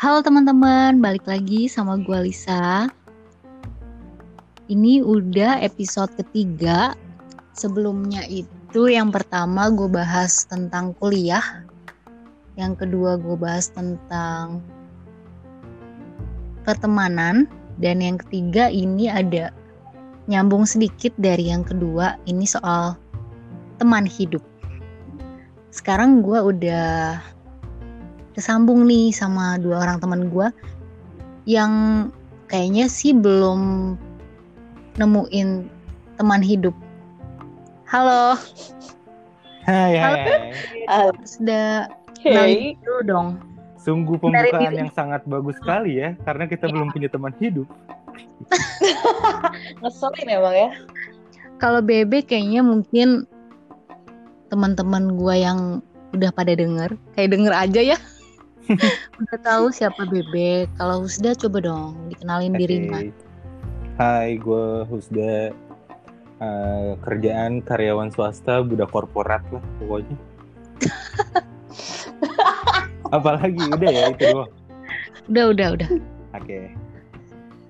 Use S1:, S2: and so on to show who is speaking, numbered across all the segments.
S1: Halo teman-teman, balik lagi sama gue Lisa. Ini udah episode ketiga. Sebelumnya itu yang pertama gue bahas tentang kuliah. Yang kedua gue bahas tentang pertemanan. Dan yang ketiga ini ada nyambung sedikit dari yang kedua. Ini soal teman hidup. Sekarang gue udah kesambung nih sama dua orang teman gue yang kayaknya sih belum nemuin teman hidup. Halo.
S2: Hai,
S1: Halo.
S2: hai.
S3: Halo.
S1: Sudah
S3: Hey.
S1: dulu dong.
S2: Sungguh
S1: Dari
S2: pembukaan
S1: diri.
S2: yang sangat bagus sekali ya, karena kita
S1: Iya.
S2: belum punya teman hidup.
S3: Ngeselin emang ya.
S1: Kalau Bebe kayaknya mungkin teman-teman gue yang udah pada denger, kayak denger aja ya. Udah tahu siapa Bebe. Kalau Husda coba dong dikenalin diri
S2: Oke.
S1: Mas.
S2: Hai, gue Husda. Eh, kerjaan karyawan swasta, budak korporat lah pokoknya. Apalagi udah ya itu doang.
S1: Udah, udah, udah.
S2: Oke.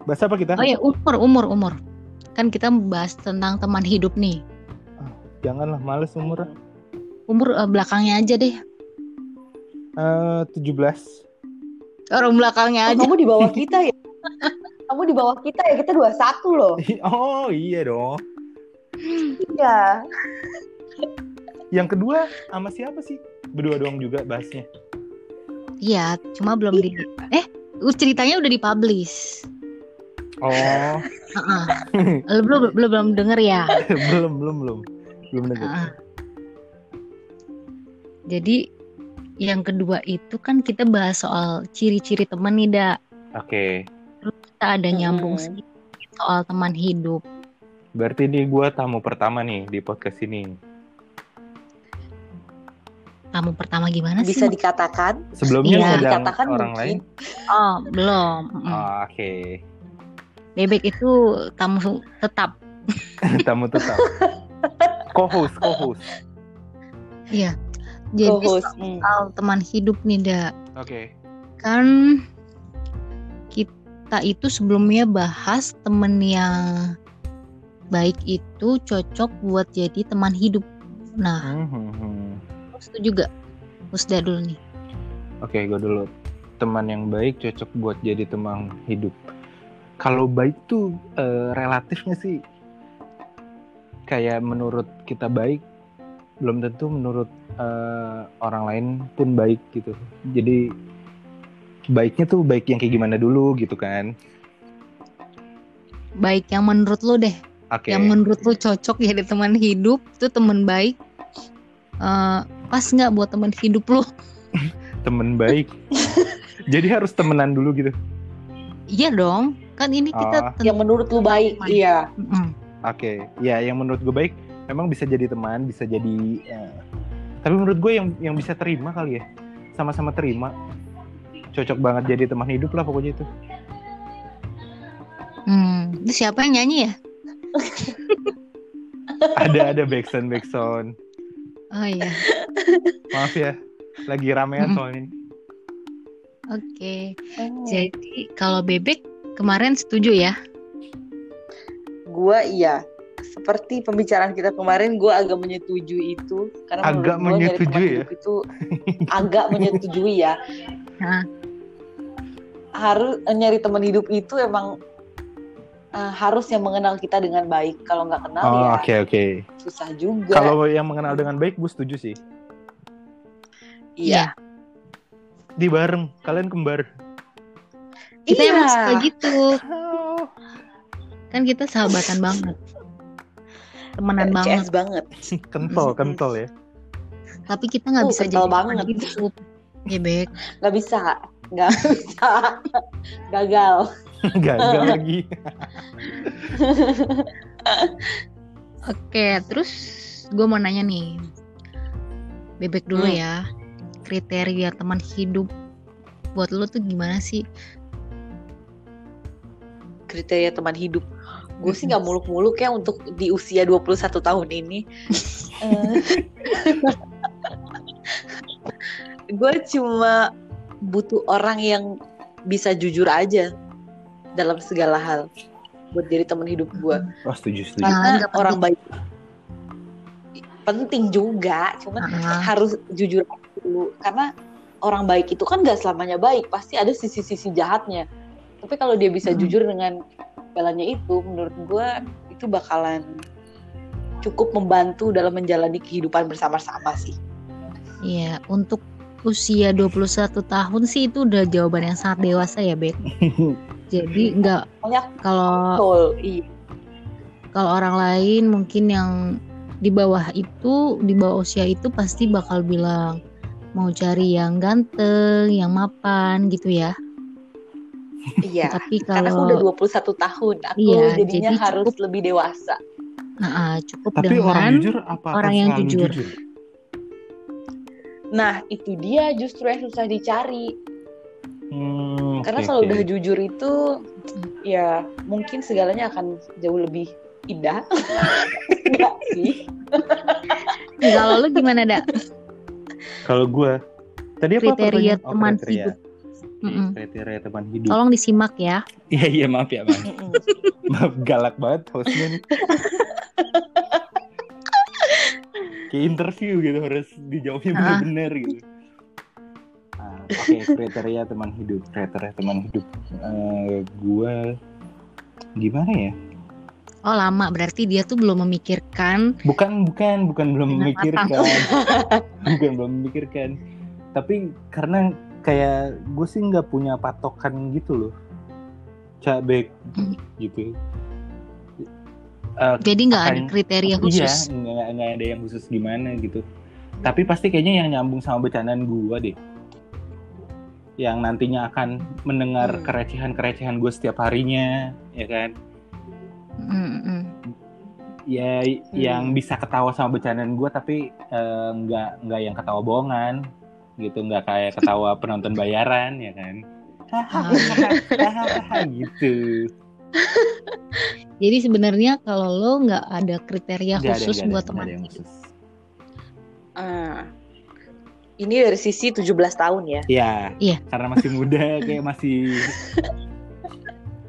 S2: Bahas apa kita?
S1: Oh ya, umur, umur, umur. Kan kita bahas tentang teman hidup nih.
S2: Janganlah males umur.
S1: Umur eh, belakangnya aja deh.
S2: Eh 17.
S1: Orang belakangnya
S3: Oh,
S1: aja.
S3: kamu di bawah kita ya? kamu di bawah kita ya? Kita 21 loh.
S2: Oh iya dong.
S3: Iya.
S2: Yang kedua sama siapa sih? Berdua doang juga bahasnya.
S1: Iya, cuma belum di Eh, uh, ceritanya udah dipublish.
S2: Oh,
S1: Heeh. Lu belum belum belum denger ya.
S2: belum belum belum belum dengar.
S1: Heeh. Jadi yang kedua itu kan kita bahas soal ciri-ciri teman nih, Da.
S2: Oke.
S1: Kita ada nyambung sedikit soal teman hidup.
S2: Berarti ini gue tamu pertama nih di podcast ini.
S1: Kamu pertama gimana sih?
S3: Bisa dikatakan.
S2: Sebelumnya
S1: Iya.
S3: Dikatakan
S2: orang
S3: mungkin.
S2: lain.
S1: Oh, belum. Mm-mm.
S2: Oh, Oke,
S1: Bebek itu tamu tetap.
S2: tamu tetap. Co-host, co-host.
S1: Iya. Jadi
S3: Co-host. Hmm.
S1: soal teman hidup nih, Da.
S2: Oke.
S1: Kan kita itu sebelumnya bahas temen yang baik itu cocok buat jadi teman hidup. Nah,
S2: Hmm, hmm, hmm.
S1: lu setuju gak? Usda dulu nih.
S2: Oke, gue dulu. Teman yang baik cocok buat jadi teman hidup. Kalau baik tuh eh, relatif nggak sih? Kayak menurut kita baik, belum tentu menurut eh, orang lain pun baik gitu. Jadi baiknya tuh baik yang kayak gimana dulu gitu kan?
S1: Baik yang menurut lu deh,
S2: Oke.
S1: yang menurut lu cocok jadi teman hidup itu teman baik. Eh, pas nggak buat teman hidup lu?
S2: temen baik. Jadi harus temenan dulu gitu.
S1: Iya dong, kan ini kita ten-
S3: Yang menurut lu baik.
S1: Teman.
S3: Iya.
S2: Oke, ya yang menurut gue baik memang bisa jadi teman, bisa jadi. ya. Tapi menurut gue yang yang bisa terima kali ya, sama-sama terima, cocok banget jadi teman hidup lah pokoknya itu.
S1: Hmm, itu siapa yang nyanyi ya?
S2: ada ada backsound backsound.
S1: Oh iya,
S2: Maaf ya, lagi ramean
S1: Mm-mm.
S2: soalnya. ini.
S1: oke.
S3: Oh.
S1: Jadi kalau bebek kemarin setuju ya?
S3: Gua iya. Seperti pembicaraan kita kemarin, gue agak menyetujui itu karena
S2: Agak menyetujui ya?
S3: itu agak menyetujui ya.
S1: Hah.
S3: Harus eh, nyari teman hidup itu emang eh, harus yang mengenal kita dengan baik. Kalau nggak kenal
S2: Oh
S3: ya
S2: oke oke.
S3: susah juga.
S2: Kalau yang mengenal dengan baik, gue setuju sih.
S3: iya.
S2: Di bareng, kalian kembar.
S1: Kita
S3: Iya.
S1: emang suka gitu. Kan kita sahabatan banget. Temenan banget.
S3: CS banget.
S2: Kentol kentol ya.
S1: Tapi kita nggak
S3: Uh,
S1: bisa
S3: kental
S1: jadi
S3: banget.
S1: hidup. Ya, Bek.
S3: Nggak bisa. Nggak bisa. Gagal.
S2: Gagal lagi.
S1: Oke, terus gue mau nanya nih. Bebek dulu
S3: Hmm.
S1: ya. Kriteria teman hidup buat lo tuh gimana sih?
S3: Kriteria teman hidup. Gue sih nggak muluk-muluk ya untuk di usia 21 tahun ini. gue cuma butuh orang yang bisa jujur aja dalam segala hal buat jadi teman hidup gue
S2: Oh setuju setuju.
S1: Ah,
S3: karena
S1: nggak
S3: orang baik penting juga cuman
S1: Ah.
S3: harus jujur dulu karena orang baik itu kan gak selamanya baik pasti ada sisi-sisi jahatnya tapi kalau dia bisa
S1: Mm.
S3: jujur dengan jalannya itu menurut gue itu bakalan cukup membantu dalam menjalani kehidupan bersama-sama sih
S1: Iya, untuk usia 21 tahun sih itu udah jawaban yang sangat dewasa ya, Bek. Jadi nggak
S3: banyak
S1: kalau
S3: betul iya
S1: kalau orang lain mungkin yang di bawah itu, di bawah usia itu pasti bakal bilang mau cari yang ganteng, yang mapan gitu ya.
S3: Iya
S1: Tapi
S3: karena aku udah
S1: kalau
S3: 21 tahun aku
S1: Iya,
S3: jadinya
S1: jadi
S3: harus
S1: cukup-
S3: lebih dewasa
S1: nah, ah, cukup
S2: Tapi
S1: dengan
S2: orang jujur apa
S1: orang yang
S2: selalu
S1: jujur.
S3: nah itu dia justru yang susah dicari
S2: Hmm,
S3: Karena
S2: oke,
S3: kalau
S2: oke.
S3: udah jujur itu ya mungkin segalanya akan jauh lebih indah. Enggak sih.
S1: Kalau lu gimana, Dak?
S2: Kalau gue tadi apa
S1: Kriteria?
S2: Oh,
S1: teman
S2: kriteria.
S1: hidup.
S2: Oke,
S1: Mm-mm.
S2: Kriteria teman hidup.
S1: Tolong disimak ya.
S2: Iya iya maaf ya maaf.
S3: Mm-mm.
S2: maaf galak banget hostnya nih. Kayak interview gitu harus dijawabnya benar-benar gitu. Ah, Oke kriteria teman hidup kriteria teman hidup Eh, gua gimana ya?
S1: Oh, lama berarti dia tuh belum memikirkan
S2: Bukan bukan bukan belum memikirkan, bukan belum memikirkan. Tapi karena kayak gue sih nggak punya patokan gitu loh, cabek
S1: Hmm.
S2: gitu. Eh,
S1: jadi nggak ada kriteria khusus.
S2: Iya, nggak ada yang khusus gimana gitu. Tapi pasti kayaknya yang nyambung sama bercandaan gua deh. Yang nantinya akan mendengar
S3: Hmm.
S2: kerecehan-kerecehan gue setiap harinya, ya kan?
S1: Mm-mm.
S2: Ya, yang bisa ketawa sama bercandaan gue, tapi eh, nggak nggak yang ketawa bohongan, gitu. Nggak kayak ketawa penonton bayaran, ya kan? Hahaha, gitu.
S1: Jadi sebenarnya kalau lo nggak ada kriteria
S2: ada,
S1: khusus
S2: ada,
S1: buat teman
S2: ada yang
S1: hidup.
S2: khusus.
S3: Ah. Ini dari sisi 17 tahun ya.
S2: Ya,
S1: Iya.
S2: karena masih muda, kayak masih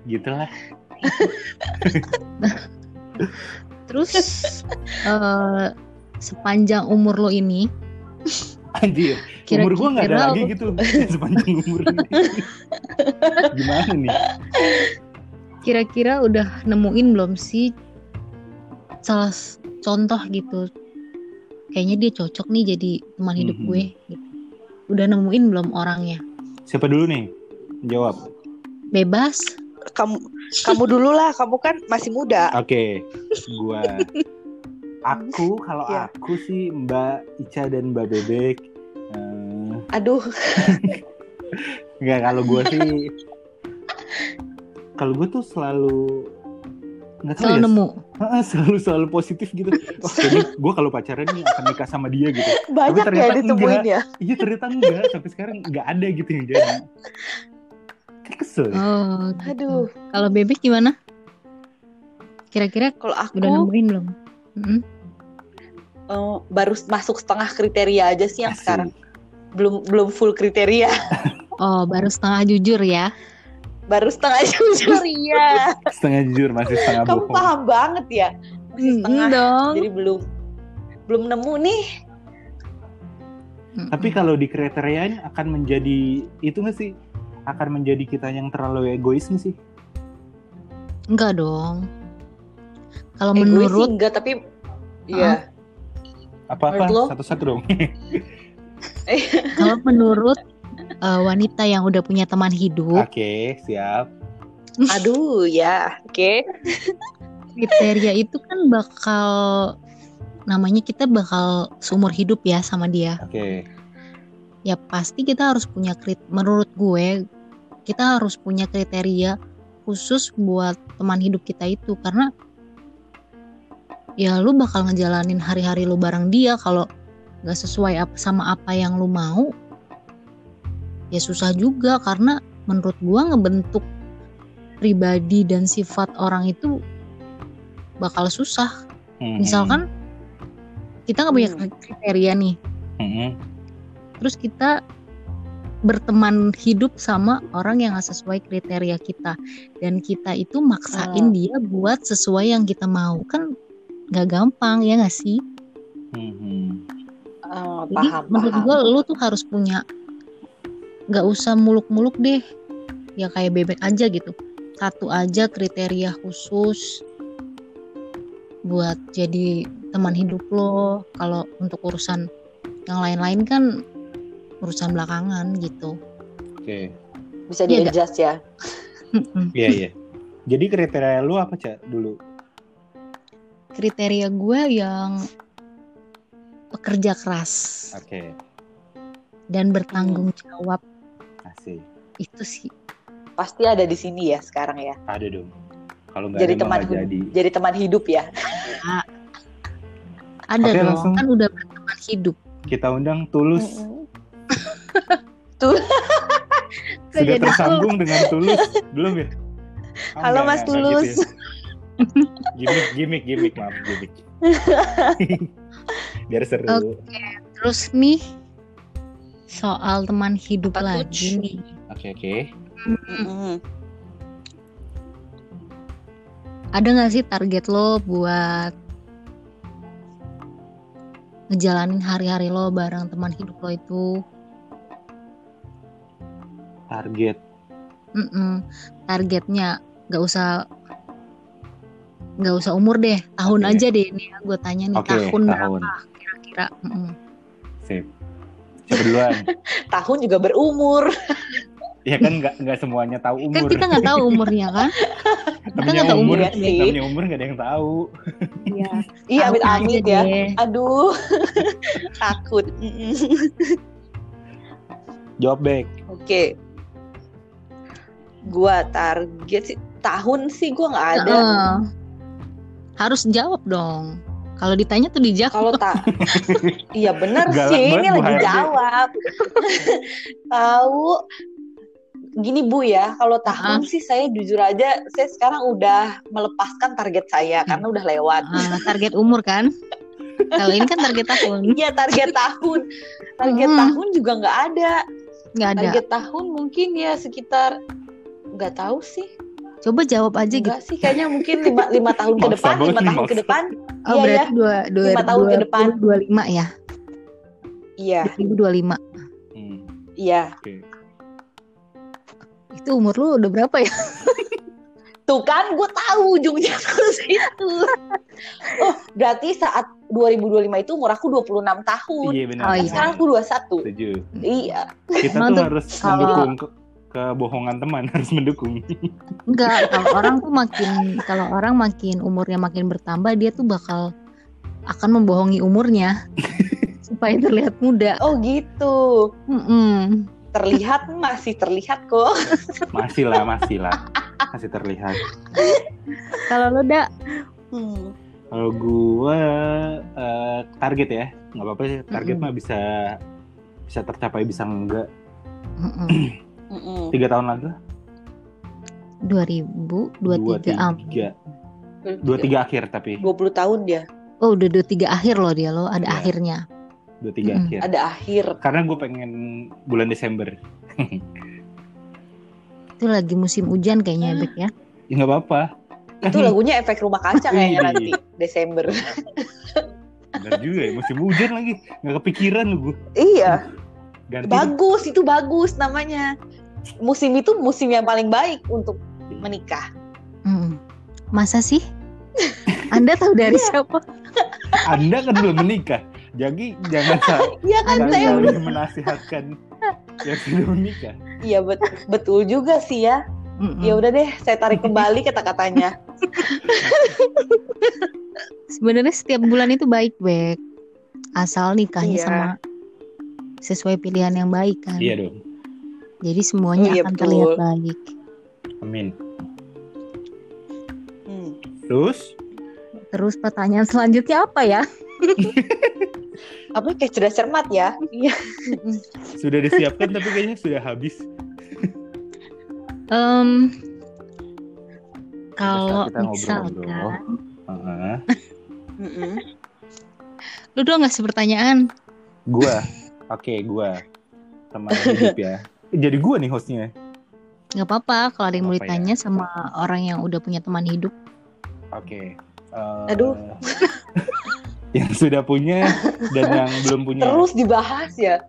S2: gitulah.
S1: Terus eh, sepanjang umur lo ini,
S2: Anjir, umur gue nggak ada lagi gitu sepanjang umur ini. Gimana nih?
S1: kira-kira udah nemuin belum sih salah contoh gitu? Kayaknya dia cocok nih jadi teman hidup
S2: Mhm.
S1: gue. Gitu. Udah nemuin belum orangnya?
S2: Siapa dulu nih? Jawab.
S1: Bebas.
S3: Kamu kamu dulu lah, kamu kan masih muda.
S2: Oke, gua. Aku kalau
S3: Iya.
S2: aku sih Mbak Ica dan Mbak Bebek. Eh,
S3: Aduh,
S2: Enggak kalau gua sih kalau gue tuh selalu nggak tahu
S1: Selalu
S2: ya,
S1: nemu.
S2: Heeh, selalu selalu positif gitu. Wah, kayaknya gue kalau pacaran nih akan nikah sama dia gitu.
S3: banyak ya
S2: ternyata
S3: ditemuin
S2: enggak.
S3: ya.
S2: Iya ternyata enggak sampai sekarang nggak ada gitu yang jadi. Kesel. ya.
S1: Oh, gitu.
S3: Aduh,
S1: Kalau bebek gimana? Kira-kira
S3: kalau aku
S1: udah nemuin belum? Mm-mm.
S3: eh, baru masuk setengah kriteria aja sih yang
S2: Asik.
S3: sekarang. Belum belum full kriteria.
S1: Oh, baru setengah jujur ya.
S3: Baru setengah jujur iya.
S2: Setengah jujur masih setengah
S3: Kamu
S2: bohong.
S3: paham banget ya. Masih
S1: Mm,
S3: setengah.
S1: dong.
S3: Jadi belum belum nemu nih.
S2: Tapi kalau di kriterianya akan menjadi itu nggak sih? Akan menjadi kita yang terlalu egois nggak sih?
S1: enggak dong. Kalau
S3: Egois sih
S1: menurut
S3: enggak tapi iya.
S2: Apa-apa
S3: Menurut lo?
S2: satu-satu dong.
S1: kalau menurut eh, wanita yang udah punya teman hidup,
S2: Oke, siap.
S3: Aduh, ya. Oke.
S1: kriteria itu kan bakal namanya kita bakal seumur hidup ya sama dia.
S2: Oke.
S1: Ya pasti kita harus punya krit menurut gue kita harus punya kriteria khusus buat teman hidup kita itu karena ya lu bakal ngejalanin hari-hari lu bareng dia kalau nggak sesuai apa sama apa yang lu mau ya susah juga karena menurut gua ngebentuk pribadi dan sifat orang itu bakal susah. Misalkan kita nggak punya
S3: Hmm.
S1: kriteria nih. Terus kita berteman hidup sama orang yang gak sesuai kriteria kita. Dan kita itu maksain
S3: Hmm.
S1: dia buat sesuai yang kita mau. Kan gak gampang ya gak sih
S2: Mhm.
S3: Oh,
S1: jadi
S3: paham,
S1: menurut
S3: paham.
S1: gue lu tuh harus punya gak usah muluk-muluk deh ya kayak bebek aja gitu satu aja kriteria khusus buat jadi teman hidup lo kalau untuk urusan yang lain-lain kan urusan belakangan gitu
S2: Oke.
S3: Bisa
S1: Iya,
S3: di-adjust ya.
S1: Mm-mm.
S2: Iya iya. Jadi kriteria lu apa cak dulu?
S1: Kriteria gue yang pekerja keras
S2: Oke.
S1: dan bertanggung jawab
S2: Asik.
S1: itu sih
S3: Pasti ada di sini ya sekarang ya.
S2: Ada dong. Kalau nggak
S3: Jadi
S2: ada
S3: teman
S2: jadi.
S3: jadi teman hidup ya.
S1: ada
S2: Oke,
S1: dong
S2: langsung.
S1: kan udah berteman hidup
S2: Kita undang Tulus.
S3: Mm-mm.
S2: Sudah tersambung dengan Tulus belum ya? Oh,
S3: Halo,
S2: enggak,
S3: Mas
S2: enggak, enggak
S3: Tulus.
S2: gitu ya. Gimmick, gimmick, gimmick, maaf, gimmick. Biar seru.
S1: Oke. terus nih soal teman hidup
S3: Apa
S1: lagi nih
S2: Oke, oke.
S3: Mm-mm.
S1: ada nggak sih target lo buat ngejalanin hari-hari lo bareng teman hidup lo itu
S2: Target.
S1: Mm-mm. targetnya nggak usah nggak usah umur deh tahun
S2: Oke.
S1: aja deh ini ya gue tanya nih
S2: Oke,
S1: tahun,
S2: tahun.
S1: berapa kira-kira Mm-mm.
S2: Sip. Siapa duluan?
S3: Tahun juga berumur.
S2: ya kan nggak nggak semuanya tahu
S1: kan
S2: umur.
S1: kita nggak tahu umurnya kan
S2: namanya
S1: nggak tahu
S2: umur,
S3: umur sih.
S2: namanya umur nggak ada yang tahu.
S1: Iya.
S3: Iya,
S1: Tahu
S3: amit-amit
S1: aja
S3: ya. Aduh. Takut.
S2: Jawab back.
S3: Oke. Gua target sih tahun sih gua nggak ada.
S1: Heeh. Harus jawab dong kalau ditanya tuh dijawab
S3: Kalau tak, iya bener
S2: Galak
S3: sih. Ini lagi
S2: HRD.
S3: jawab. Tahu. Gini Bu ya, kalau tahun sih saya jujur aja, saya sekarang udah melepaskan target saya karena udah lewat.
S1: Ah, target umur kan kalau ini kan target tahun
S3: Iya target tahun, target
S1: Hmm.
S3: tahun juga nggak ada.
S1: nggak ada
S3: Target tahun mungkin ya sekitar nggak tahu sih,
S1: coba jawab aja gitu
S3: nggak sih kayaknya mungkin lima lima tahun ke depan, lima tahun ke depan.
S1: oh
S3: iya,
S1: berarti dua dua
S3: Lima tahun ke depan.
S1: dua lima ya
S3: Iya,
S1: 2025
S2: Hmm,
S3: iya.
S2: Oke.
S1: itu umur lu udah berapa ya
S3: Tuh kan, gue tahu ujungnya ke situ. oh, berarti saat 2025 itu umur aku 26 tahun.
S2: Iya benar.
S1: Oh, iya.
S3: Sekarang aku 21.
S2: Setuju.
S3: Iya.
S2: Kita tuh harus mendukung kebohongan teman harus mendukung.
S1: enggak kalau orang tuh makin kalau orang makin umurnya makin bertambah dia tuh bakal akan membohongi umurnya supaya terlihat muda
S3: Oh gitu.
S1: Mm-mm.
S3: Terlihat masih terlihat kok.
S2: Masih lah, masih lah. Masih terlihat.
S1: kalau lo dak
S3: Hmm.
S2: Kalau gua eh, target ya, nggak apa-apa sih. Target
S1: Mm-mm.
S2: mah bisa bisa tercapai, bisa enggak.
S1: Mm-mm.
S3: Mm-mm.
S2: Tiga tahun lagi lah.
S1: 2023 am.
S2: tiga, dua tiga akhir tapi
S3: 20 tahun dia.
S1: Oh udah 23 akhir loh dia lo ada
S2: Iya.
S1: akhirnya.
S2: dua tiga
S1: Mm-mm.
S2: akhir.
S3: Ada akhir.
S2: Karena gue pengen bulan Desember.
S1: Itu lagi musim hujan kayaknya Bek ya.
S2: Ya nggak apa-apa.
S3: Itu lagunya efek rumah kaca kayaknya
S2: Iya.
S3: nanti Desember.
S2: Benar juga ya, musim hujan lagi. Nggak kepikiran lu gue.
S3: iya,
S2: Ganti.
S3: bagus itu bagus namanya. Musim itu musim yang paling baik untuk menikah.
S1: Mm. Masa sih? Anda tahu dari
S3: Iya.
S1: siapa?
S2: Anda kan belum menikah. Jadi jangan
S3: Iya kan saya
S2: saling menasihatkan yang sudah menikah.
S3: Iya bet- betul juga sih ya.
S1: Mm-mm.
S3: Ya udah deh, saya tarik kembali kata-katanya.
S1: Sebenarnya setiap bulan itu baik Bek. Asal nikahnya
S3: Iya.
S1: sama sesuai pilihan yang baik kan.
S2: Iya dong.
S1: Jadi semuanya
S3: Oh, iya,
S1: akan
S3: betul.
S1: terlihat baik.
S2: Amin.
S3: Hmm.
S2: Terus
S1: Terus pertanyaan selanjutnya apa ya?
S3: Apa kayak cerdas cermat ya? Iya.
S2: sudah disiapkan tapi kayaknya sudah habis.
S1: Em, kalau misalkan lu doang ngasih pertanyaan
S2: Gua, oke gua. teman hidup ya. Jadi gue nih hostnya.
S1: nggak apa-apa kalau ada yang mau
S2: ya.
S1: ditanya sama orang yang udah punya teman hidup
S2: Oke. Eh,
S3: Aduh.
S2: yang sudah punya dan yang belum punya.
S3: Terus dibahas ya.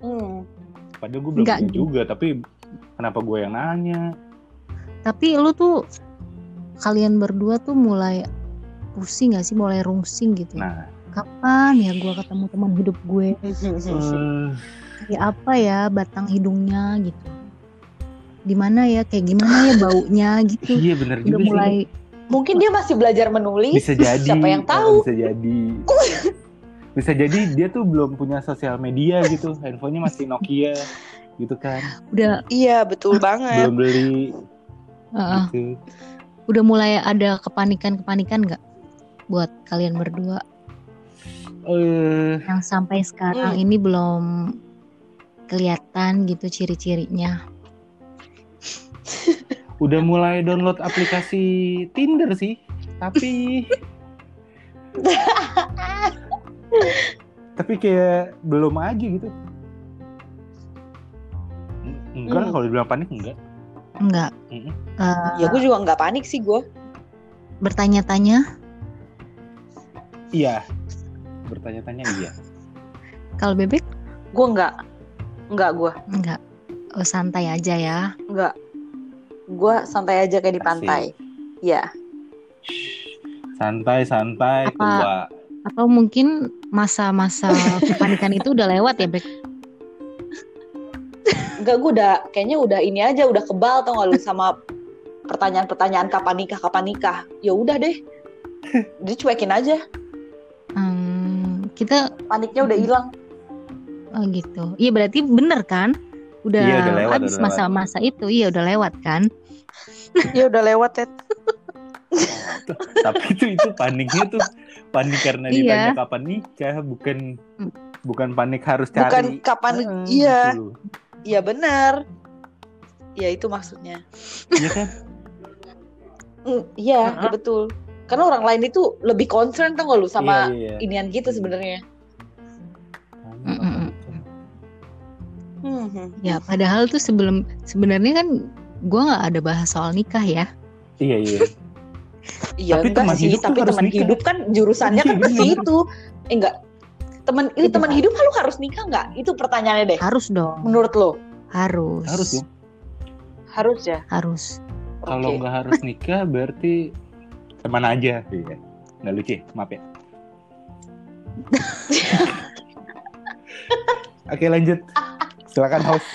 S3: Hmm.
S2: Padahal gue belum
S1: Nggak.
S2: punya juga, tapi kenapa gue yang nanya?
S1: tapi lu tuh kalian berdua tuh mulai pusing gak sih mulai rungsing gitu
S2: Nah,
S1: kapan ya gua ketemu teman hidup gue?
S2: Eh,
S1: kayak apa ya batang hidungnya gitu. Di mana ya kayak gimana ya baunya gitu.
S2: Iya bener
S1: udah
S2: juga sih.
S1: mulai
S3: Mungkin dia masih belajar menulis.
S2: bisa jadi
S3: Siapa yang tahu?
S2: bisa jadi. Bisa jadi dia tuh belum punya sosial media gitu. Handphonenya masih Nokia gitu kan.
S1: Udah
S3: Iya, betul banget.
S2: belum beli
S1: uh,
S2: gitu.
S1: Udah mulai ada kepanikan kepanikan nggak buat kalian berdua
S2: eh
S1: yang sampai sekarang
S3: Hmm.
S1: ini belum kelihatan gitu ciri-cirinya
S2: udah mulai download aplikasi Tinder sih tapi tapi kayak belum aja gitu enggak
S3: Hmm.
S2: kalau dibilang panik enggak
S1: enggak
S2: Mm-mm.
S1: Eh,
S3: Ya gue juga nggak panik sih gue.
S1: bertanya-tanya
S2: iya bertanya-tanya iya
S1: kalau bebek
S3: Gue nggak. Nggak gue.
S1: enggak oh, santai aja ya
S3: Nggak. Gue santai aja kayak di
S2: Asik.
S3: pantai. Iya.
S2: santai santai
S1: Apa-
S2: tua
S1: atau mungkin masa-masa kepanikan itu udah lewat ya bek
S3: Enggak, gue udah kayaknya udah ini aja udah kebal tau gak lu sama pertanyaan-pertanyaan kapan nikah kapan nikah. Ya udah deh. Dia cuekin aja.
S1: Kita
S3: Paniknya udah hilang.
S1: oh gitu iya berarti bener kan udah,
S2: Iya, udah lewat,
S1: habis
S2: udah lewat.
S1: masa-masa itu iya udah lewat kan
S3: Ya udah lewat, Ted.
S2: tapi itu itu paniknya tuh panik karena
S1: Iya.
S2: ditanya kapan nikah bukan
S1: Hmm.
S2: bukan panik harus cari
S3: Bukan kapan iya,
S2: gitu
S3: iya benar. Ya itu maksudnya.
S2: Iya kan
S3: Mm, Iya,
S1: Heeh.
S3: betul. Karena orang lain itu lebih concern tau gak lu sama
S2: iya, iya.
S3: inian gitu sebenarnya.
S1: Mm-mm.
S3: Hmm, hmm.
S1: ya padahal tuh sebelum sebenarnya kan gua nggak ada bahas soal nikah ya
S2: iya iya
S3: Iya
S2: Tapi
S3: enggak
S2: teman
S3: sih,
S2: hidup
S3: tapi teman
S2: nikah.
S3: hidup kan jurusannya kan
S2: Iya,
S3: pasti itu. Eh enggak. Teman ini teman hidup lu harus nikah enggak? Itu pertanyaannya deh.
S1: harus dong
S3: Menurut lo?
S1: harus
S2: harus dong
S3: Harus ya.
S1: harus
S2: kalau nggak harus nikah berarti teman aja. Iya. Nggak lucu ya? maaf ya. Oke lanjut. Silakan host.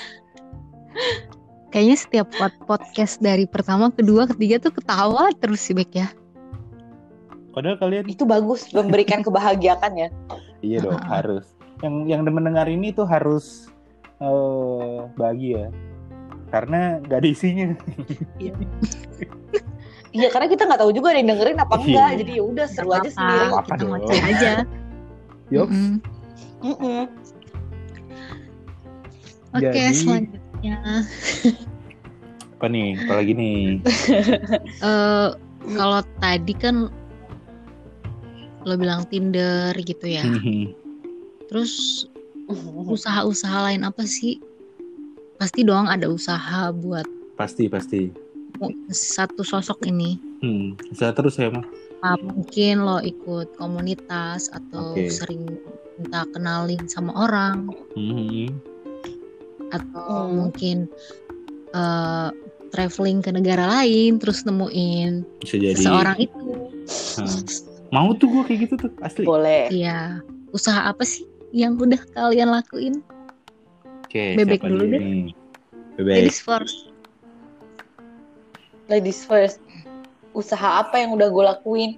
S1: Kayaknya setiap pod- podcast dari pertama kedua ketiga tuh ketawa terus sih bek ya.
S2: Padahal kalian
S3: Itu bagus memberikan kebahagiaan ya.
S2: iya dong
S1: Ah.
S2: harus. Yang yang mendengar ini tuh harus eh bahagia. Karena nggak ada isinya
S3: Iya karena kita nggak tahu juga ada yang dengerin apa
S2: Iya.
S3: enggak. Jadi ya udah seru aja sendiri.
S2: Apa
S1: kita ngoceh aja
S2: Yoks.
S1: Mm-mm.
S3: Mm-mm.
S1: oke
S2: Jadi-
S1: selanjutnya
S2: apa nih apalagi nih
S1: eh kalau tadi kan lo bilang Tinder gitu ya.
S2: Hmm.
S1: Terus usaha-usaha lain apa sih? Pasti dong ada usaha buat
S2: pasti pasti
S1: satu sosok ini.
S2: hmm. saya terus ya mah
S1: mungkin lo ikut komunitas atau
S2: Oke.
S1: sering minta kenalin sama orang
S2: Hmm.
S1: atau
S3: Hmm.
S1: mungkin eh, traveling ke negara lain terus nemuin
S2: bisa jadi
S1: seorang itu.
S2: Hmm. mau tuh gue kayak gitu tuh asli
S3: Boleh.
S1: Iya. Usaha apa sih yang udah kalian lakuin? Bebek
S2: siapa
S1: dulu
S2: dulu
S1: deh.
S2: bebek
S1: Ladies first.
S3: Ladies first. Usaha apa yang udah gue lakuin?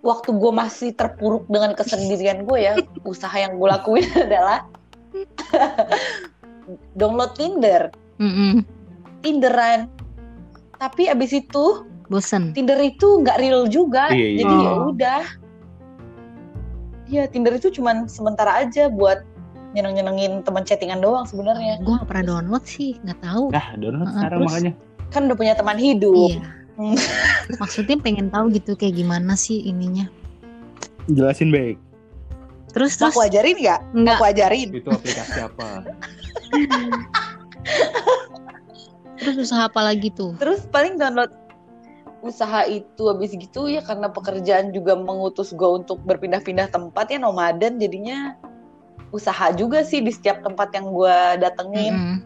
S3: Waktu gue masih terpuruk dengan kesendirian gue ya, usaha yang gue lakuin adalah download Tinder,
S1: Mm-mm.
S3: Tinderan. Tapi abis itu
S1: Bosen.
S3: Tinder itu nggak real juga,
S2: Iya, iya.
S3: jadi ya
S1: Oh.
S3: udah. Ya Tinder itu cuman sementara aja buat nyeneng-nyenengin teman chattingan doang sebenarnya.
S1: Gue gak pernah download sih, nggak tahu.
S2: nah download
S1: Heeh,
S2: sekarang
S1: terus?
S2: makanya
S3: Kan udah punya teman hidup.
S1: Iya.
S3: Hmm.
S1: Maksudnya pengen tahu gitu kayak gimana sih ininya.
S2: jelasin baik
S1: Terus terus
S3: aku ajarin nggak? Mau
S1: Nggak.
S3: aku ajarin.
S2: Itu aplikasi apa?
S1: terus usaha apa lagi tuh?
S3: Terus paling download usaha itu habis gitu ya karena pekerjaan juga mengutus gue untuk berpindah-pindah tempat ya nomaden jadinya usaha juga sih di setiap tempat yang gue datengin
S1: Mm-mm.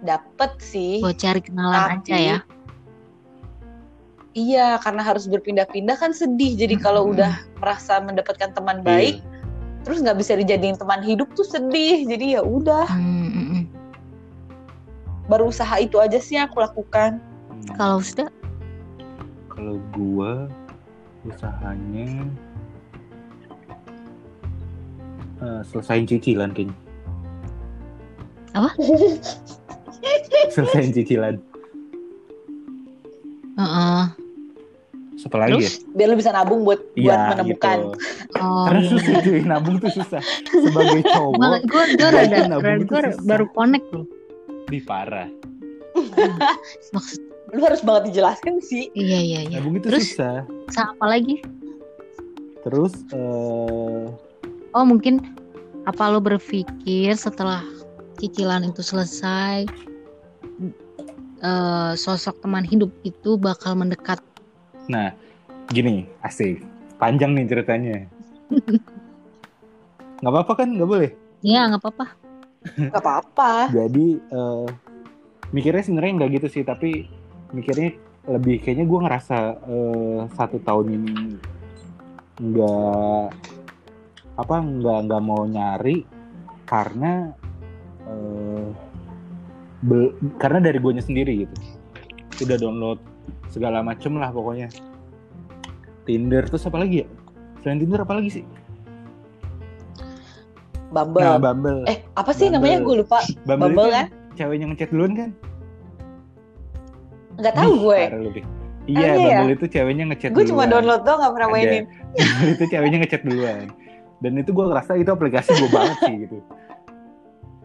S3: Dapet sih
S1: Buat cari kenalan
S3: Tapi-
S1: aja ya.
S3: iya karena harus berpindah-pindah kan sedih jadi kalau
S1: Mm-mm.
S3: udah merasa mendapatkan teman baik terus nggak bisa dijadiin teman hidup tuh sedih jadi ya udah
S1: Hmm,
S3: baru usaha itu aja sih yang aku lakukan
S2: Hmm.
S1: Kalau sudah
S2: Kalau gua usahanya eh, selesain cicilan kayaknya.
S1: Apa?
S2: selesain cicilan.
S1: Heeh.
S2: Siapa lagi ya?
S1: Terus?
S3: biar lu bisa nabung buat buat
S2: Iya,
S3: menemukan
S2: gitu.
S1: Oh,
S2: Karena
S1: iya.
S2: susah cuy, nabung tuh susah. Sebagai cowok,
S1: gue gue
S2: Gua
S1: rada, gue baru connect loh.
S2: di parah.
S1: Maksud
S3: lu harus banget dijelaskan sih
S1: iya iya iya.
S2: Nabung itu
S1: Terus?
S2: susah.
S1: Usaha apa lagi?
S2: Terus eh
S1: Oh mungkin apa lo berpikir setelah cicilan itu selesai eh, sosok teman hidup itu bakal mendekat?
S2: Nah, gini, asik. Panjang nih ceritanya. Nggak apa-apa kan? Nggak boleh?
S1: Ya nggak apa-apa.
S3: nggak apa-apa
S2: Jadi, eh, mikirnya sebenarnya nggak gitu sih, tapi mikirnya lebih kayaknya gue ngerasa eh, satu tahun ini nggak apa nggak nggak mau nyari karena eh, bel- karena dari gue sendiri gitu. Udah download segala macem lah pokoknya. Tinder terus apa lagi ya? Selain Tinder apa lagi sih?
S3: Bumble.
S2: Nah Bumble.
S3: Eh apa sih
S2: Bumble.
S3: namanya gue lupa.
S2: Bumble,
S3: Bumble
S2: itu
S3: kan?
S2: ceweknya ngechat duluan kan?
S3: Nggak tahu
S2: Ih,
S3: gue.
S2: Dik.
S3: Oh,
S2: Iya,
S3: iya
S2: Bumble itu ceweknya ngechat
S3: gue cuma
S2: duluan.
S3: download doang nggak pernah mainin.
S2: Bumble itu ceweknya ngechat duluan. Dan itu gue ngerasa itu aplikasi gue banget sih gitu.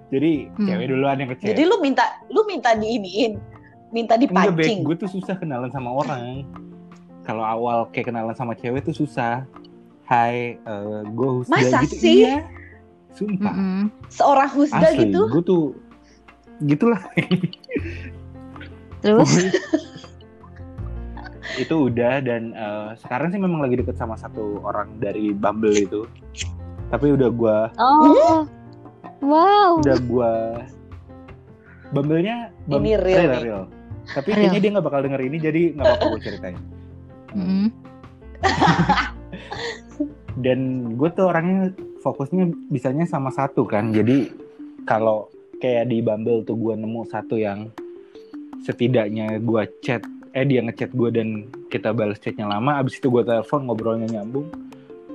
S2: Jadi
S1: Hmm.
S2: cewek duluan yang ngechat.
S3: jadi lu minta lu minta diiniin minta
S2: Enggak,
S3: dipancing
S2: Gue tuh susah kenalan sama orang. Kalau awal kayak kenalan sama cewek tuh susah. Hai, eh gue Husda
S3: Masa
S2: gitu.
S3: sih?
S2: Iya. Sumpah.
S1: Mm-mm.
S3: seorang husda
S2: Asli,
S3: gitu
S2: gue tuh gitulah.
S1: Terus
S2: itu udah dan eh, sekarang sih memang lagi deket sama satu orang dari Bumble itu. Tapi udah gue
S1: oh wow
S2: udah gua Bumble-nya Bum-
S3: Ini real nih.
S2: real. Tapi
S1: Real.
S2: kayaknya dia nggak bakal denger ini jadi nggak apa-apa gue ceritain.
S1: Mm-mm.
S2: Dan gue tuh orangnya fokusnya bisanya sama satu kan. Jadi kalau kayak di Bumble tuh gue nemu satu yang setidaknya gue chat eh dia ngechat gue dan kita balas chatnya lama abis itu gue telepon ngobrolnya nyambung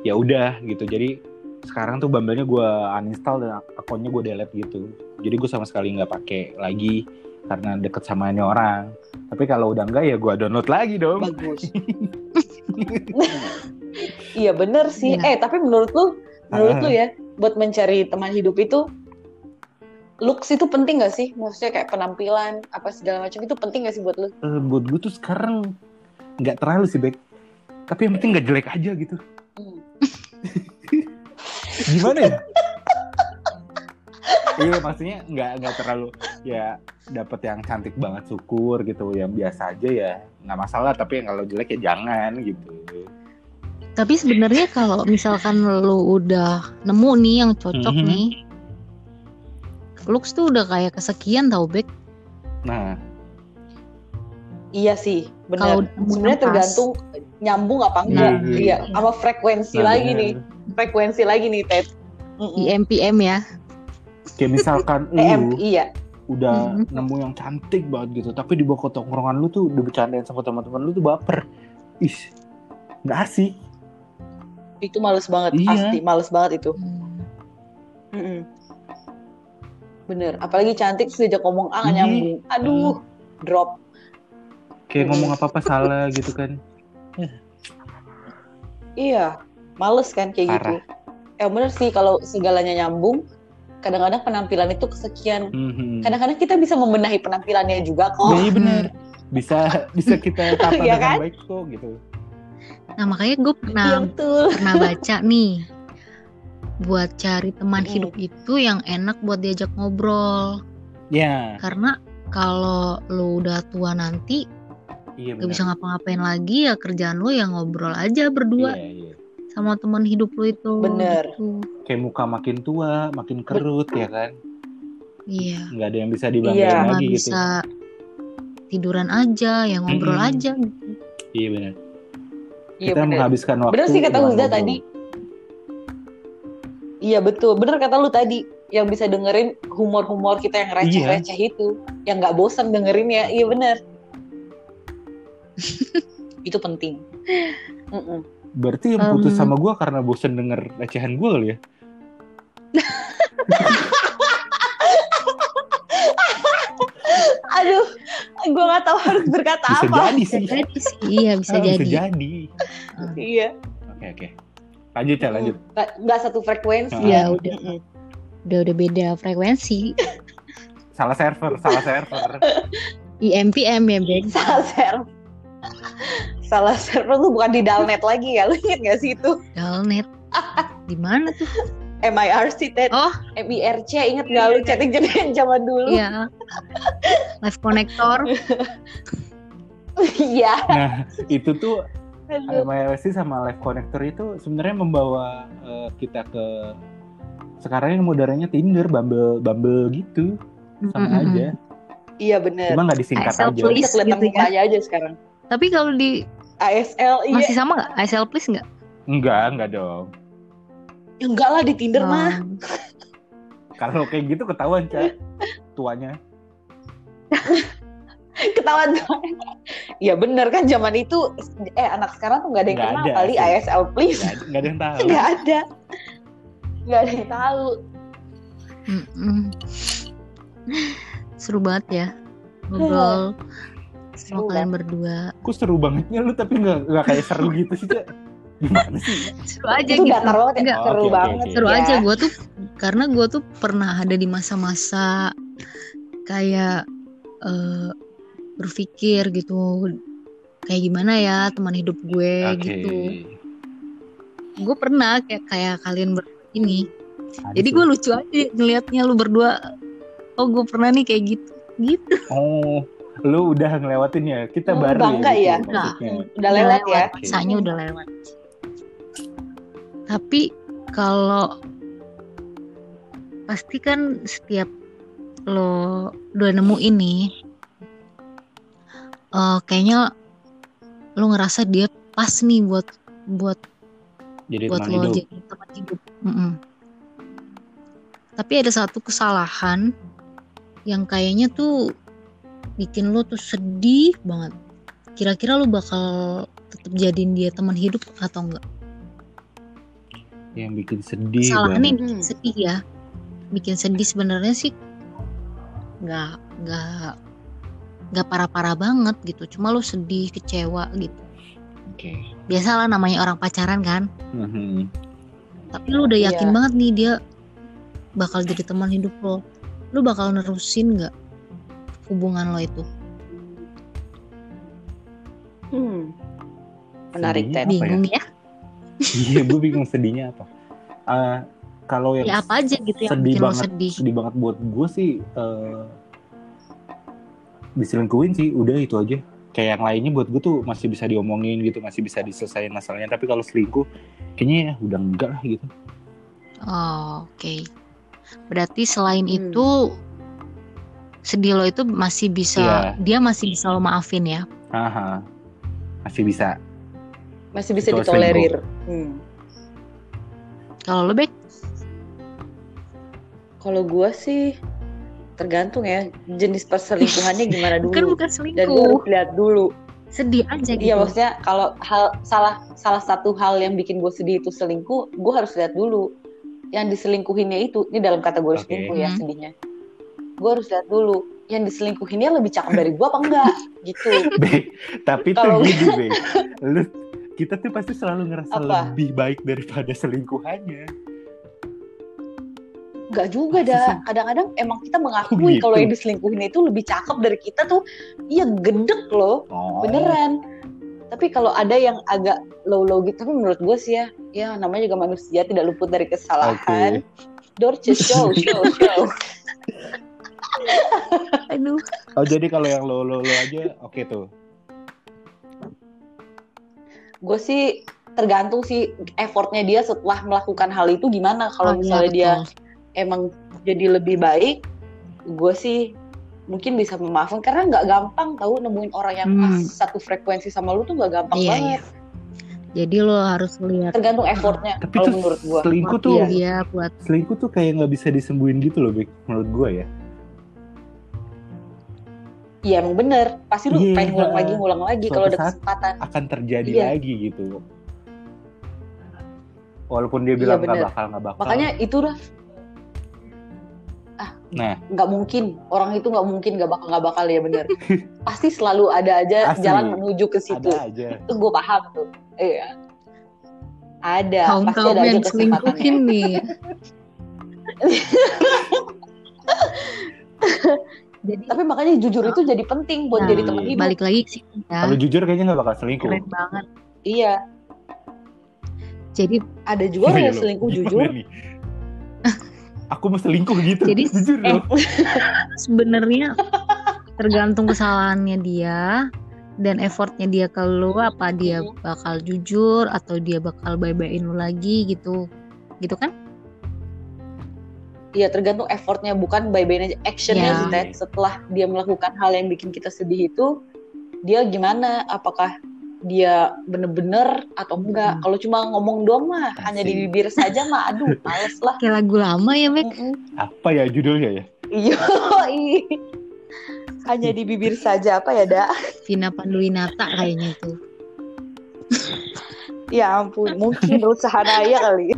S2: ya udah gitu jadi sekarang tuh Bumble-nya gue uninstall dan akunnya gue delete gitu. Jadi gue sama sekali nggak pakai lagi karena deket sama ini orang. Tapi kalau udah enggak ya gue download lagi dong.
S3: Bagus. Iya bener sih.
S1: Iya.
S3: eh tapi menurut lu menurut
S2: Ah.
S3: lu ya buat mencari teman hidup itu looks itu penting gak sih? Maksudnya kayak penampilan apa segala macam itu penting gak sih buat lu?
S2: Eh, buat gue tuh sekarang nggak terlalu sih baik tapi yang penting nggak jelek aja gitu.
S3: Hmm.
S2: gimana ya? Iya maksudnya nggak nggak terlalu ya dapat yang cantik banget syukur gitu yang biasa aja ya nggak masalah tapi yang kalau jelek ya jangan gitu.
S1: Tapi sebenarnya kalau misalkan lu udah nemu nih yang cocok
S2: Mhm.
S1: nih, looks tuh udah kayak kesekian tau Bek.
S2: nah.
S3: Iya sih
S1: nemu
S3: sebenarnya tergantung nyambung apa enggak.
S2: Nah,
S3: iya. Sama frekuensi
S2: nah,
S3: lagi nih.
S2: bener.
S3: Frekuensi lagi nih Ted.
S1: IMPM ya.
S2: kayak misalkan lu
S3: iya
S2: udah
S1: Mhm.
S2: nemu yang cantik banget gitu tapi di bawah tongkrongan lu tuh udah bercandain sama teman-teman lu tuh baper ih nggak asik
S3: itu males banget
S2: Iya.
S3: pasti males banget itu
S1: Hmm.
S3: Mm-mm. bener apalagi cantik diajak ngomong ah
S2: Iya.
S3: nyambung aduh drop
S2: kayak ngomong apa-apa salah gitu kan
S3: iya males kan kayak gitu
S2: Parah.
S3: eh bener sih kalau segalanya nyambung kadang-kadang penampilan itu kesekian
S2: Mhm.
S3: kadang-kadang kita bisa membenahi penampilannya juga kok
S2: Nah, iya bener bisa bisa kita tata
S3: Iya
S2: dengan
S3: kan?
S2: baik kok gitu
S1: Nah makanya gue
S3: Iya
S1: pernah
S3: betul.
S1: pernah baca nih buat cari teman
S3: Mm.
S1: hidup itu yang enak buat diajak ngobrol
S2: Ya,
S1: karena kalau lu udah tua nanti
S2: iya
S1: gak bisa ngapa-ngapain lagi ya kerjaan lu yang ngobrol aja berdua
S2: Iya, iya.
S1: Sama teman hidup lu itu
S3: Bener.
S1: gitu.
S2: Kayak muka makin tua, makin kerut ya kan.
S1: iya
S2: Nggak ada yang bisa dibanggain
S3: Iya.
S2: lagi gitu.
S1: bisa tiduran aja yang ngobrol
S2: Mm-mm.
S1: aja gitu.
S2: Iya benar.
S3: Iya
S2: Kita
S3: bener.
S2: menghabiskan waktu.
S3: Bener sih kata
S2: ngobrol.
S3: tadi. Iya betul, bener kata lu tadi yang bisa dengerin humor-humor kita yang receh-receh itu, yang nggak bosan dengerin ya, iya bener. itu penting. Mm-mm.
S2: Berarti yang putus sama gue karena bosen denger recehan gue kali ya?
S3: Aduh, gue nggak tahu harus berkata
S2: Bisa
S3: apa.
S2: jadi
S1: bisa
S2: sih.
S1: jadi sih iya bisa
S2: Ah,
S1: jadi
S2: Bisa jadi.
S3: Iya,
S2: Oke oke. Lanjut ya lanjut.
S3: nggak nggak satu frekuensi.
S1: ya
S2: Ah.
S1: udah
S3: Mm-mm.
S1: udah udah beda frekuensi
S2: Salah server, salah server.
S1: IMPM ya Bek
S3: Salah server. Salah server tuh bukan di Dalnet lagi ya, lu inget gak sih itu?
S1: Dalnet di mana tuh
S3: MIRC, Ted.
S1: Oh.
S3: MIRC, inget gak lu chatting-chatting zaman dulu?
S1: Iya. Live connector.
S3: Iya.
S2: Nah itu tuh
S3: Aduh.
S2: MIRC sama Live Connector itu sebenarnya membawa eh, kita ke sekarang yang modernnya Tinder, Bumble, Bumble gitu, sama
S1: Mm-mm.
S2: aja.
S3: Iya bener.
S2: Cuma nggak disingkat
S1: ASL
S2: aja.
S3: kelihatan
S1: gitu ya.
S3: mukanya aja sekarang.
S1: Tapi kalau di
S3: ASL, iya.
S1: masih sama nggak? ASL please nggak?
S2: Enggak, enggak dong.
S3: Ya enggak lah di Tinder mah.
S1: Um,
S2: Kalau kayak gitu ketahuan cak tuanya.
S3: Ketahuan tuh. Iya bener kan zaman itu eh anak sekarang tuh nggak ada yang
S2: Nggak
S3: kenal
S2: ada
S3: kali
S2: sih.
S3: ASL please.
S2: Nggak, ada yang tahu.
S3: Nggak ada. Nggak ada yang tahu.
S1: mm-mm. Seru banget ya ngobrol
S3: Seru
S1: kalian berdua.
S2: Kok seru bangetnya lu tapi nggak nggak kayak seru gitu sih cak. Gimana sih?
S1: Seru aja
S3: itu
S1: gitu.
S3: datar banget ya.
S1: Nggak,
S2: Oh,
S3: Seru
S2: oke,
S3: banget.
S2: oke.
S1: seru
S3: ya.
S1: aja gue tuh karena gue tuh pernah ada di masa-masa kayak eh, berpikir gitu kayak gimana ya teman hidup gue
S2: Oke.
S1: gitu gue pernah kayak kayak kalian ber ini jadi gue lucu aja ngelihatnya lu berdua oh gue pernah nih kayak gitu gitu
S2: Oh, lu udah ngelewatin ya. Kita
S3: Hmm,
S2: baru
S3: bangga
S2: gitu
S3: ya.
S2: maksudnya.
S3: Udah lewat ya.
S1: masanya udah lewat tapi kalau pasti kan setiap lo udah nemu ini eh kayaknya lo ngerasa dia pas nih buat buat
S2: Jadi
S1: buat
S2: teman
S1: lo
S2: hidup.
S1: jadi teman hidup. Mm-mm. Tapi ada satu kesalahan yang kayaknya tuh bikin lo tuh sedih banget. Kira-kira lo bakal tetap jadiin dia teman hidup atau enggak?
S2: Yang bikin sedih
S1: Kesalahannya
S2: banget.
S1: yang bikin sedih ya. Bikin sedih sebenarnya sih nggak nggak nggak parah-parah banget gitu. Cuma lo sedih, kecewa gitu.
S2: Oke.
S1: Biasalah namanya orang pacaran kan.
S2: Mhm.
S1: tapi lu udah yakin
S3: Iya.
S1: banget nih dia bakal jadi teman hidup lo lu bakal nerusin nggak hubungan lo itu
S3: Hmm. Menarik
S2: Sedihnya
S3: Ted.
S2: Ya?
S1: bingung ya
S2: Iya, gue bingung sedihnya apa. Eh, kalau yang
S1: ya apa aja gitu yang
S2: sedih banget,
S1: sedih
S2: sedih banget buat gue sih eh diselingkuhin sih, udah itu aja. Kayak yang lainnya buat gue tuh masih bisa diomongin gitu, masih bisa diselesain masalahnya. Tapi kalau selingkuh, kayaknya ya udah enggak lah gitu.
S1: oh, oke berarti selain
S3: Hmm.
S1: itu sedih lo itu masih bisa
S2: Iya.
S1: dia masih bisa lo maafin ya
S2: Aha, masih bisa.
S3: Masih bisa ditolerir. Hmm.
S1: kalau lo baik
S3: Kalau gua sih tergantung ya jenis perselingkuhannya gimana dulu.
S1: kan bukan
S3: Dan
S1: selingkuh
S3: gua harus lihat dulu.
S1: sedih aja gitu
S3: Iya maksudnya kalau hal salah salah satu hal yang bikin gue sedih itu selingkuh, gue harus lihat dulu yang diselingkuhinnya itu ini dalam kategori
S2: Oke.
S3: selingkuh ya
S1: Hmm.
S3: sedihnya. Gue harus lihat dulu yang diselingkuhinnya lebih cakep dari gue apa enggak gitu.
S2: Be, tapi tuh
S3: Kalau-
S2: gini, Be. Lu, kita tuh pasti selalu ngerasa
S3: Apa?
S2: lebih baik daripada selingkuhannya.
S3: Enggak juga dah. Kadang-kadang emang kita
S2: Oh,
S3: mengakui
S2: gitu.
S3: kalau yang diselingkuhin itu lebih cakep dari kita tuh. Iya gedek loh,
S2: Oh.
S3: beneran. tapi kalau ada yang agak low low gitu tapi menurut gue sih ya ya namanya juga manusia tidak luput dari kesalahan Dorce show show show
S1: Aduh.
S2: Oh jadi kalau yang lo lo lo aja oke tuh.
S3: gue sih tergantung sih effortnya dia setelah melakukan hal itu gimana kalau
S1: Oh, iya,
S3: misalnya dia emang jadi lebih baik gue sih mungkin bisa memaafkan karena nggak gampang tahu nemuin orang yang
S1: Hmm.
S3: pas satu frekuensi sama lu tuh nggak gampang
S1: Iya,
S3: banget
S1: Jadi lo harus lihat
S3: tergantung effortnya
S2: Tapi
S3: kalau
S2: tuh
S3: menurut gue
S2: Selingkuh tuh
S1: motif dia buat
S2: selingkuh tuh kayak nggak bisa disembuhin gitu loh, menurut gue ya.
S3: Iya emang bener pasti lu
S2: Iya,
S3: pengen ngulang lagi ngulang lagi kalau ada kesempatan
S2: Akan terjadi
S3: Iya.
S2: lagi gitu. Walaupun dia
S3: Iya,
S2: bilang nggak
S3: bener.
S2: bakal nggak bakal.
S3: makanya itu udah ah
S2: Nah.
S3: nggak mungkin orang itu nggak mungkin nggak bakal nggak bakal ya bener pasti selalu ada aja
S2: Asli.
S3: jalan menuju ke situ
S2: ada aja.
S3: itu gue paham tuh iya ada
S1: kaum
S3: pasti
S1: kaum
S3: ada aja
S1: yang selingkuhin nih. Jadi
S3: tapi makanya jujur itu jadi penting buat
S1: nah,
S3: jadi teman hidup
S1: balik lagi sih ya.
S2: Kalau jujur kayaknya nggak bakal selingkuh.
S1: Keren banget.
S3: iya
S1: Jadi
S3: ada juga orang
S2: Iya
S3: yang
S2: loh,
S3: selingkuh
S2: gimana
S3: jujur
S2: nih? Aku mau selingkuh gitu.
S1: Jadi,
S2: jujur
S3: eh,
S2: loh.
S1: sebenarnya tergantung kesalahannya dia dan effortnya dia ke lu apa dia
S3: Mhm.
S1: bakal jujur atau dia bakal bye-byein lu lagi gitu. Gitu kan?
S3: Iya tergantung effortnya bukan by by aja actionnya
S1: Ya.
S3: sih Ted. setelah dia melakukan hal yang bikin kita sedih itu dia gimana apakah dia bener-bener atau enggak
S1: Hmm.
S3: kalau cuma ngomong doang mah hanya di
S2: Asik.
S3: bibir saja mah aduh males lah
S1: Kayak lagu lama ya, Mek.
S3: Mm-mm.
S2: Apa ya judulnya ya?
S3: iya hanya di bibir saja apa ya dak
S1: Vina Panduwinata kayaknya itu.
S3: ya ampun mungkin Ruth Sahanaya kali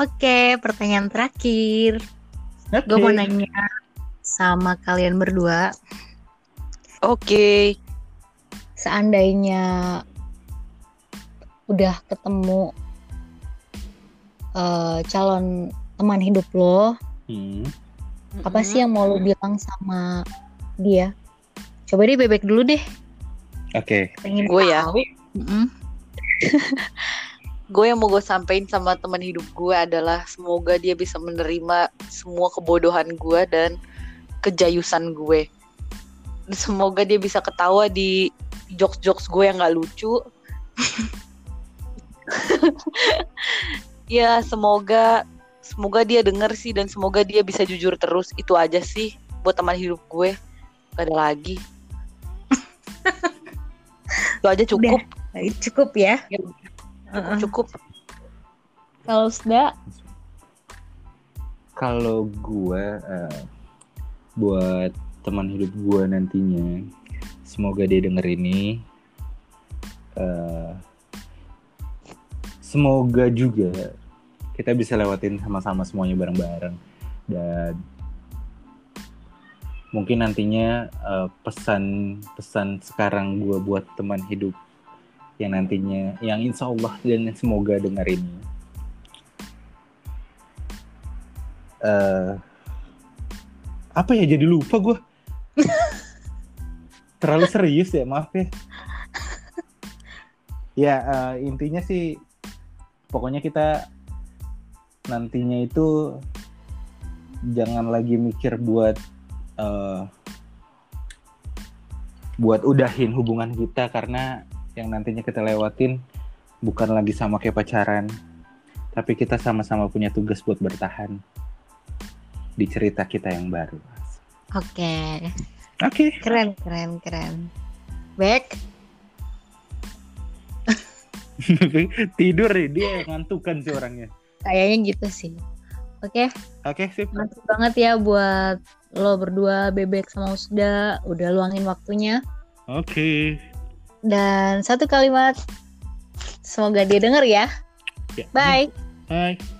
S1: Oke, pertanyaan terakhir.
S2: Oke.
S1: Gue mau nanya sama kalian berdua,
S3: oke
S1: seandainya udah ketemu eh, calon teman hidup lo,
S2: Hmm.
S1: apa sih yang mau lo bilang sama dia? Coba deh bebek dulu deh.
S2: Oke.
S1: Pengen
S3: gue ya
S1: tahu. Mm-mm.
S3: gue yang mau gue sampein sama teman hidup gue adalah semoga dia bisa menerima semua kebodohan gue dan kejayusan gue. Semoga dia bisa ketawa di jokes-jokes gue yang gak lucu. ya semoga semoga dia denger sih dan semoga dia bisa jujur terus. Itu aja sih buat teman hidup gue. Gak ada lagi. Itu aja cukup.
S1: Nah, Cukup ya.
S3: Cukup, cukup.
S1: Kalau sudah
S2: Kalau gue eh, buat teman hidup gue nantinya, semoga dia denger ini. eh, semoga juga kita bisa lewatin sama-sama semuanya bareng-bareng dan mungkin nantinya pesan-pesan sekarang gue buat teman hidup yang nantinya yang insya Allah dan semoga dengar ini eh apa ya jadi lupa gue terlalu serius ya maaf ya. Ya eh, intinya sih pokoknya kita nantinya itu jangan lagi mikir buat eh, buat udahin hubungan kita karena yang nantinya kita lewatin bukan lagi sama kayak pacaran tapi kita sama-sama punya tugas buat bertahan di cerita kita yang baru.
S1: oke.
S2: Oke.
S1: Keren, keren, keren. Back.
S2: Tidur nih dia ngantukan sih orangnya.
S1: Kayaknya gitu sih. Oke,
S2: Oke, sip.
S1: makasih banget ya buat lo berdua bebek sama Usda udah luangin waktunya.
S2: Oke.
S1: Dan satu kalimat semoga dia denger ya.
S2: Ya.
S1: Bye.
S2: Bye.